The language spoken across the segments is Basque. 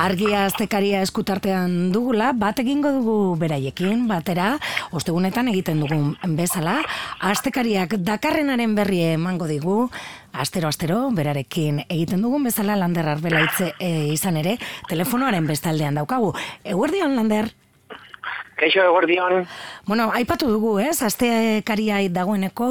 argia aztekaria eskutartean dugula, bat egingo dugu beraiekin, batera, ostegunetan egiten dugun bezala, aztekariak dakarrenaren berri emango digu, Astero, astero, berarekin egiten dugun bezala Lander Arbelaitze e, izan ere, telefonoaren bestaldean daukagu. Eguerdion, Lander? Kaixo eguerdion. Bueno, aipatu dugu, ez? Aste kariai dagoeneko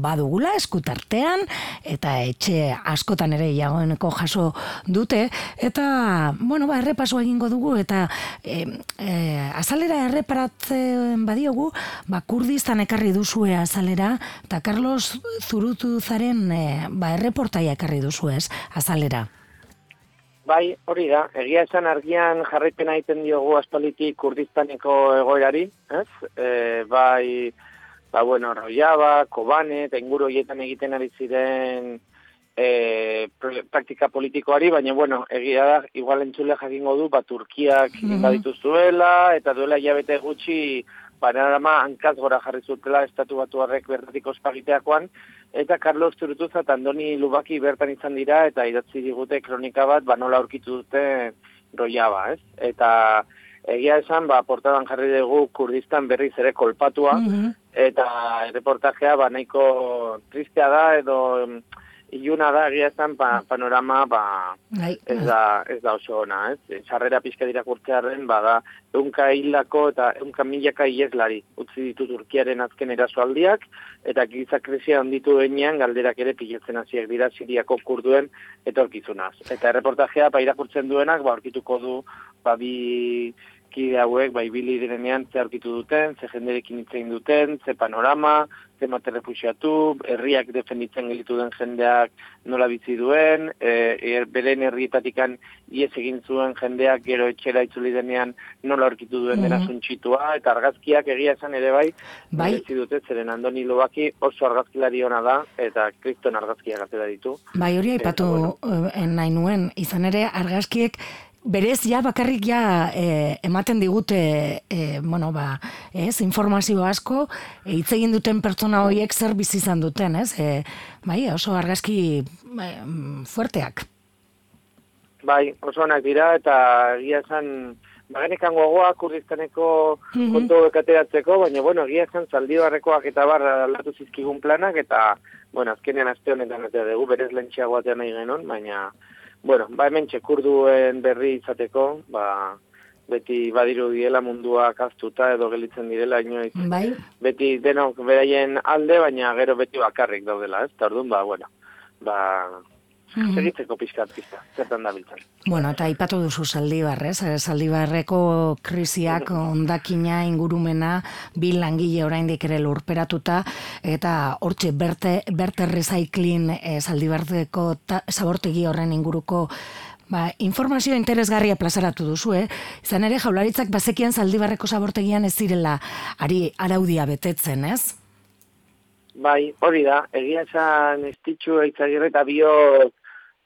badugula eskutartean eta etxe askotan ere jagoeneko jaso dute eta bueno, ba errepaso egingo dugu eta e, e, azalera erreparatzen badiogu, ba Kurdistan ekarri duzue azalera eta Carlos Zurutu zaren e, ba erreportaia ekarri duzu, ez? Azalera. Bai, hori da, egia esan argian jarraipena egiten diogu aspalitik kurdistaneko egoerari, ez? E, bai, ba, bueno, roiaba, kobane, eta inguru hietan egiten ari ziren e, praktika politikoari, baina, bueno, egia da, igual entzule jakingo du, ba, Turkiak mm -hmm. zuela, eta duela jabete gutxi, panorama hankaz gora jarri zutela estatu batu harrek bertatik ospagiteakoan, eta Carlos Turutuza eta Andoni Lubaki bertan izan dira, eta idatzi digute kronika bat, ba nola aurkitu dute roiaba, ez? Eta egia esan, ba, portadan jarri dugu Kurdistan berriz ere kolpatua, mm eta reportajea, ba, nahiko tristea da, edo iluna da egia esan pa, panorama ba, ez, da, ez da oso ona, ez? Sarrera pixka dira kurtzearen, ba, da, eunka hildako eta eunka milaka ieslari utzi ditu Turkiaren azken erasoaldiak, eta giza krisia onditu denean galderak ere piletzen hasiak dira siriako kurduen etorkizunaz. Eta reportajea, pa irakurtzen duenak, ba, orkituko du, ba, bi kide hauek bai bili direnean ze aurkitu duten, ze jenderekin hitzein duten, ze panorama, ze mate refusiatu, herriak defenditzen gelitu den jendeak nola bizi duen, e, er, beren herrietatikan ies egin zuen jendeak gero etxera itzuli denean nola aurkitu duen mm dena zuntxitua, eta argazkiak egia esan ere bai, bai. dute, zeren andoni lobaki oso argazkilari ona da, eta kriston argazkiak atera ditu. Bai, hori aipatu eh, nahi nuen, izan ere argazkiek Berez, ja, bakarrik ja e, ematen digute, e, bueno, ba, ez, informazio asko, e, hitz egin duten pertsona horiek zer bizi izan duten, ez? E, bai, oso argazki e, fuerteak. Bai, oso onak dira, eta egia esan, bagenekan gogoa kurriztaneko mm -hmm. kontu bekateratzeko, baina, bueno, egia esan, zaldi barrekoak eta bar aldatu zizkigun planak, eta, bueno, azkenean azte honetan, eta dugu berez lentxeagoatean nahi genon, baina, bueno, ba hemen txekurduen berri izateko, ba, beti badiru diela mundua kaztuta edo gelitzen direla inoiz. Bai. Beti denok beraien alde, baina gero beti bakarrik daudela, ez? Tardun, ba, bueno, ba, Mm Segitzeko pizkat pizka, zertan da biltzen. Bueno, eta ipatu duzu zaldibarrez, zaldibarreko krisiak ondakina ingurumena bil langile oraindik ere lurperatuta eta hortxe berte, berte recycling e, zaldibarreko zabortegi horren inguruko Ba, informazio interesgarria plazaratu duzu, eh? Izan ere, jaularitzak bazekian zaldibarreko zabortegian ez zirela ari araudia betetzen, ez? Bai, hori da, egia esan estitxu eitzagirre eta bio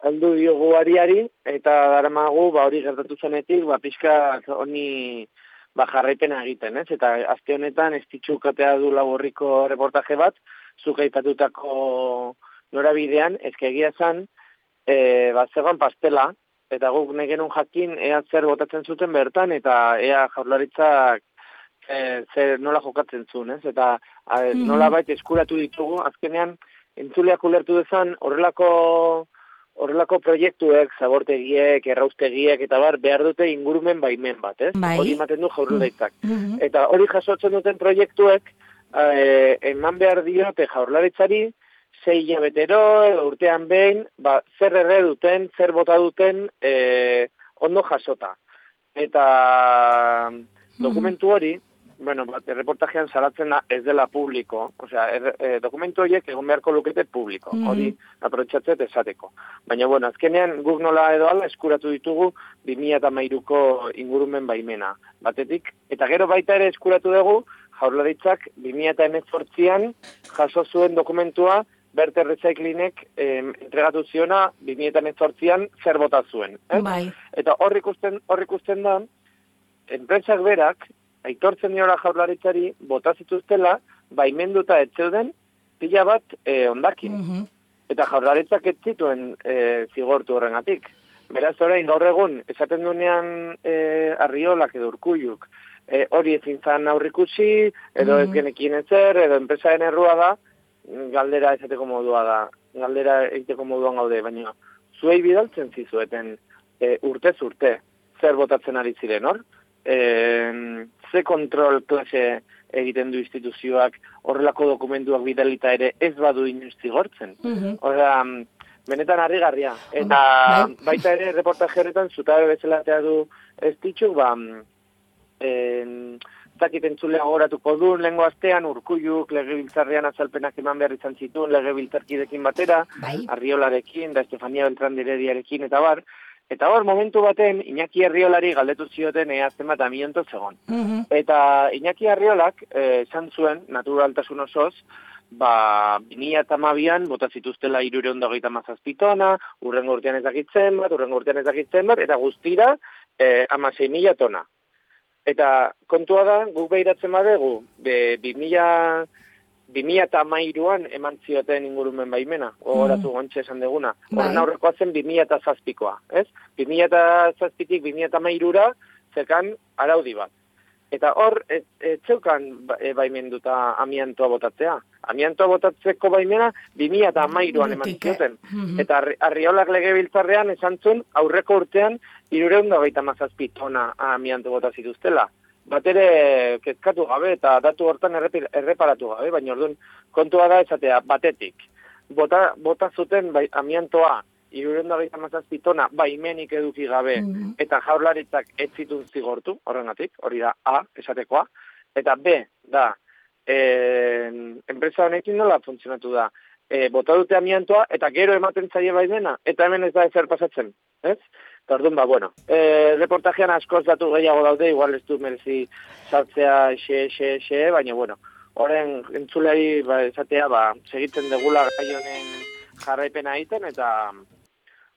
aldu diogu ariari, eta daramagu, ba, hori gertatu zenetik, ba, pixka honi ba, jarraipena egiten, ez? Eta azte honetan, ez ditxukatea du laborriko reportaje bat, zuka ipatutako norabidean, ez egia zan, e, bat zegoen pastela, eta guk negenun jakin, ea zer botatzen zuten bertan, eta ea jaurlaritzak e, zer nola jokatzen zuen, ez? Eta a, mhm. nola baita eskuratu ditugu, azkenean, entzuleak ulertu dezan, horrelako horrelako proiektuek, zabortegiek, erraustegiek, eta bar, behar dute ingurumen baimen bat, ez? Bai. Hori ematen du jaurlaritzak. Mm -hmm. Eta hori jasotzen duten proiektuek, eh, eman behar diote jaurlaritzari, zei jabetero, urtean behin, ba, zer erre duten, zer bota duten, eh, ondo jasota. Eta dokumentu hori, bueno, bat, reportajean salatzen da ez dela publiko, osea, er, e, dokumentu horiek egon beharko lukete publiko, mm -hmm. hori aprotxatzet esateko. Baina, bueno, azkenean guk nola edo ala eskuratu ditugu 2008ko ingurumen baimena, batetik, eta gero baita ere eskuratu dugu, jaurlaritzak 2008an jaso zuen dokumentua Berte Recyclingek eh, entregatu ziona 2008an zer bota zuen. Eh? Bai. Eta horrik ikusten, horrik ikusten da, enpresak berak, aitortzen diola jaurlaritzari bota zituztela baimenduta etzeuden pila bat e, ondakin. Mhm. Eta jaurlaritzak ez zituen e, zigortu horrengatik. Beraz, orain gaur egun, esaten duenean e, arriolak edo urkulluk, e, hori ezin zan aurrikusi, edo ez Mhm. genekin ezer, edo enpresaren errua da, galdera esateko modua da, galdera egiteko moduan gaude, baina zuei bidaltzen zizueten e, urte, zer botatzen ari ziren, hor? E, ze kontrol klase egiten du instituzioak horrelako dokumentuak bidalita ere ez badu inoiz zigortzen. Mhm. Horra, benetan harrigarria. Eta Bai. baita ere, reportaje horretan, zutabe bezalatea du ez ditxuk, ba, en, zakit entzulea goratuko du, lehengo astean, urkulluk, legebiltzarrean azalpenak eman behar izan zituen, legebiltzarkidekin batera, Bai. Arriolarekin, da Estefania Beltran dirediarekin, eta bar, eta hor, momentu baten, Iñaki Arriolari galdetu zioten ea zenbat amiento zegon. Mhm. Eta Iñaki Arriolak eh, esan zuen, naturaltasun osoz, ba, 2008an bota zituztela irureun dagoita mazazpitona, urrengo urtean ezakitzen bat, urrengo urtean ezakitzen bat, eta guztira eh, amasei mila tona. Eta kontua da, guk behiratzen badegu, be, 2000, 2008an eman zioten ingurumen baimena, gogoratu mm. gontxe esan deguna. Horren Bai. aurrekoa zen 2007koa, ez? 2007tik 2008ra zekan araudi bat. Eta hor, ez, ez zeukan ba- e, baimenduta amiantoa botatzea. Amiantoa botatzeko baimena 2008an eman Urtik, eh? zioten. Mhm. Eta arri- arriolak legebiltzarrean esan zuen aurreko urtean irureun da gaita mazazpi tona amianto bota zituztela. Bat ere kezkatu gabe eta datu hortan erreparatu gabe, baina orduan kontua da esatea batetik. Bota, bota zuten bai, amiantoa irureun da gaita mazazpi tona baimenik eduki gabe Mhm. eta jaurlaritzak ez zitun zigortu, horrengatik, hori da A, esatekoa, eta B, da, e, enpresa honekin nola funtzionatu da, e, bota dute amiantoa, eta gero ematen zaie baimena, eta hemen ez da ezer pasatzen, ez? Eta orduan, ba, bueno, e, reportajean askoz datu gehiago daude, igual ez du merezi sartzea xe, xe, xe, baina, bueno, horren entzulei, ba, esatea, ba, segitzen degula gai honen jarraipena egiten, eta,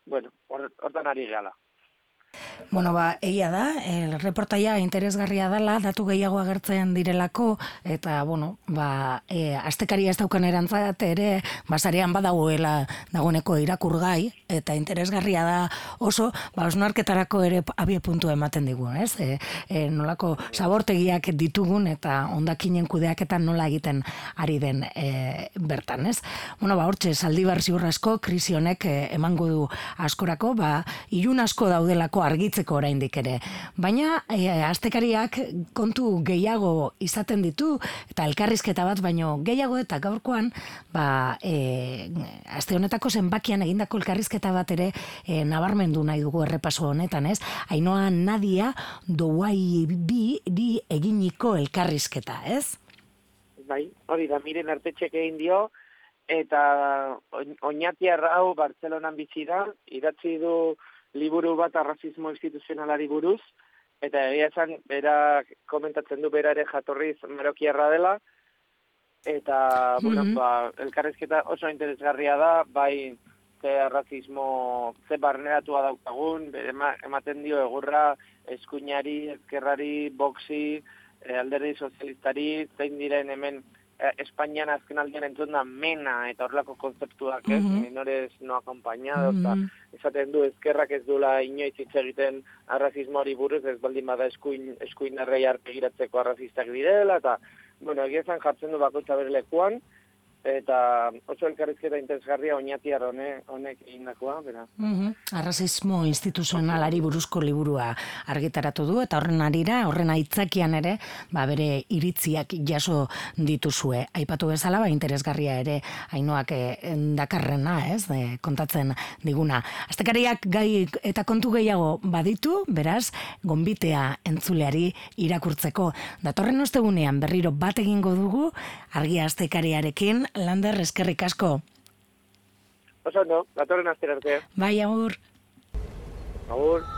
bueno, hor- hortan ari gehala. Bueno, ba, egia da, el reportaia interesgarria dela, datu gehiago agertzen direlako, eta, bueno, ba, e, astekaria ez daukan erantzat ere, basarean badagoela dagoeneko irakurgai, eta interesgarria da oso, ba, osnarketarako ere abie puntu ematen digu, ez? E, e, nolako sabortegiak ditugun, eta ondakinen kudeaketan nola egiten ari den e, bertan, ez? Bueno, ba, hortxe, saldibar ziur asko, krisi honek e, emango du askorako, ba, ilun asko daudelako argitzeko oraindik ere. Baina e, astekariak kontu gehiago izaten ditu eta elkarrizketa bat baino gehiago eta gaurkoan ba e, aste honetako zenbakian egindako elkarrizketa bat ere e, nabarmendu nahi dugu errepaso honetan, ez? Ainoa Nadia Douai bi di eginiko elkarrizketa, ez? Bai, hori da, miren artetxek egin dio, eta oin- oñati arrau Bartzelonan bizi da, idatzi du liburu bat arrazismo instituzionalari buruz, eta egia esan, bera komentatzen du bera ere jatorriz marokiarra dela, eta, bueno, Mhm. ba, elkarrezketa oso interesgarria da, bai, ze arrazismo, ze barneratua daukagun, ema- ematen dio egurra, eskuinari, ezkerrari, boxi, eh, alderdi sozialistari, zein diren hemen eh, Espainian azken aldean entzun da mena eta horrelako konzeptuak, ez, Mhm. menores no acompañados, eta Mhm. esaten du ezkerrak ez dula inoiz hitz egiten arrazismoari buruz, ez baldin bada eskuin, eskuin errei arpegiratzeko arrazistak direla, eta, bueno, egia esan jartzen du bakoitza bere lekuan, eta oso elkarrizketa interesgarria oinatiar hone, honek egindakoa, bera. Mhm. Arrazismo instituzionalari buruzko liburua argitaratu du eta horren arira, horren aitzakian ere, ba bere iritziak jaso dituzue. Aipatu bezala, ba interesgarria ere hainoak eh, dakarrena, ez, de, kontatzen diguna. Astekariak gai eta kontu gehiago baditu, beraz, gonbitea entzuleari irakurtzeko. Datorren ostegunean berriro bat egingo dugu, argia astekariarekin, lander eskerrik asko. Oso, no, datorren astera arte. Bai, agur. Agur.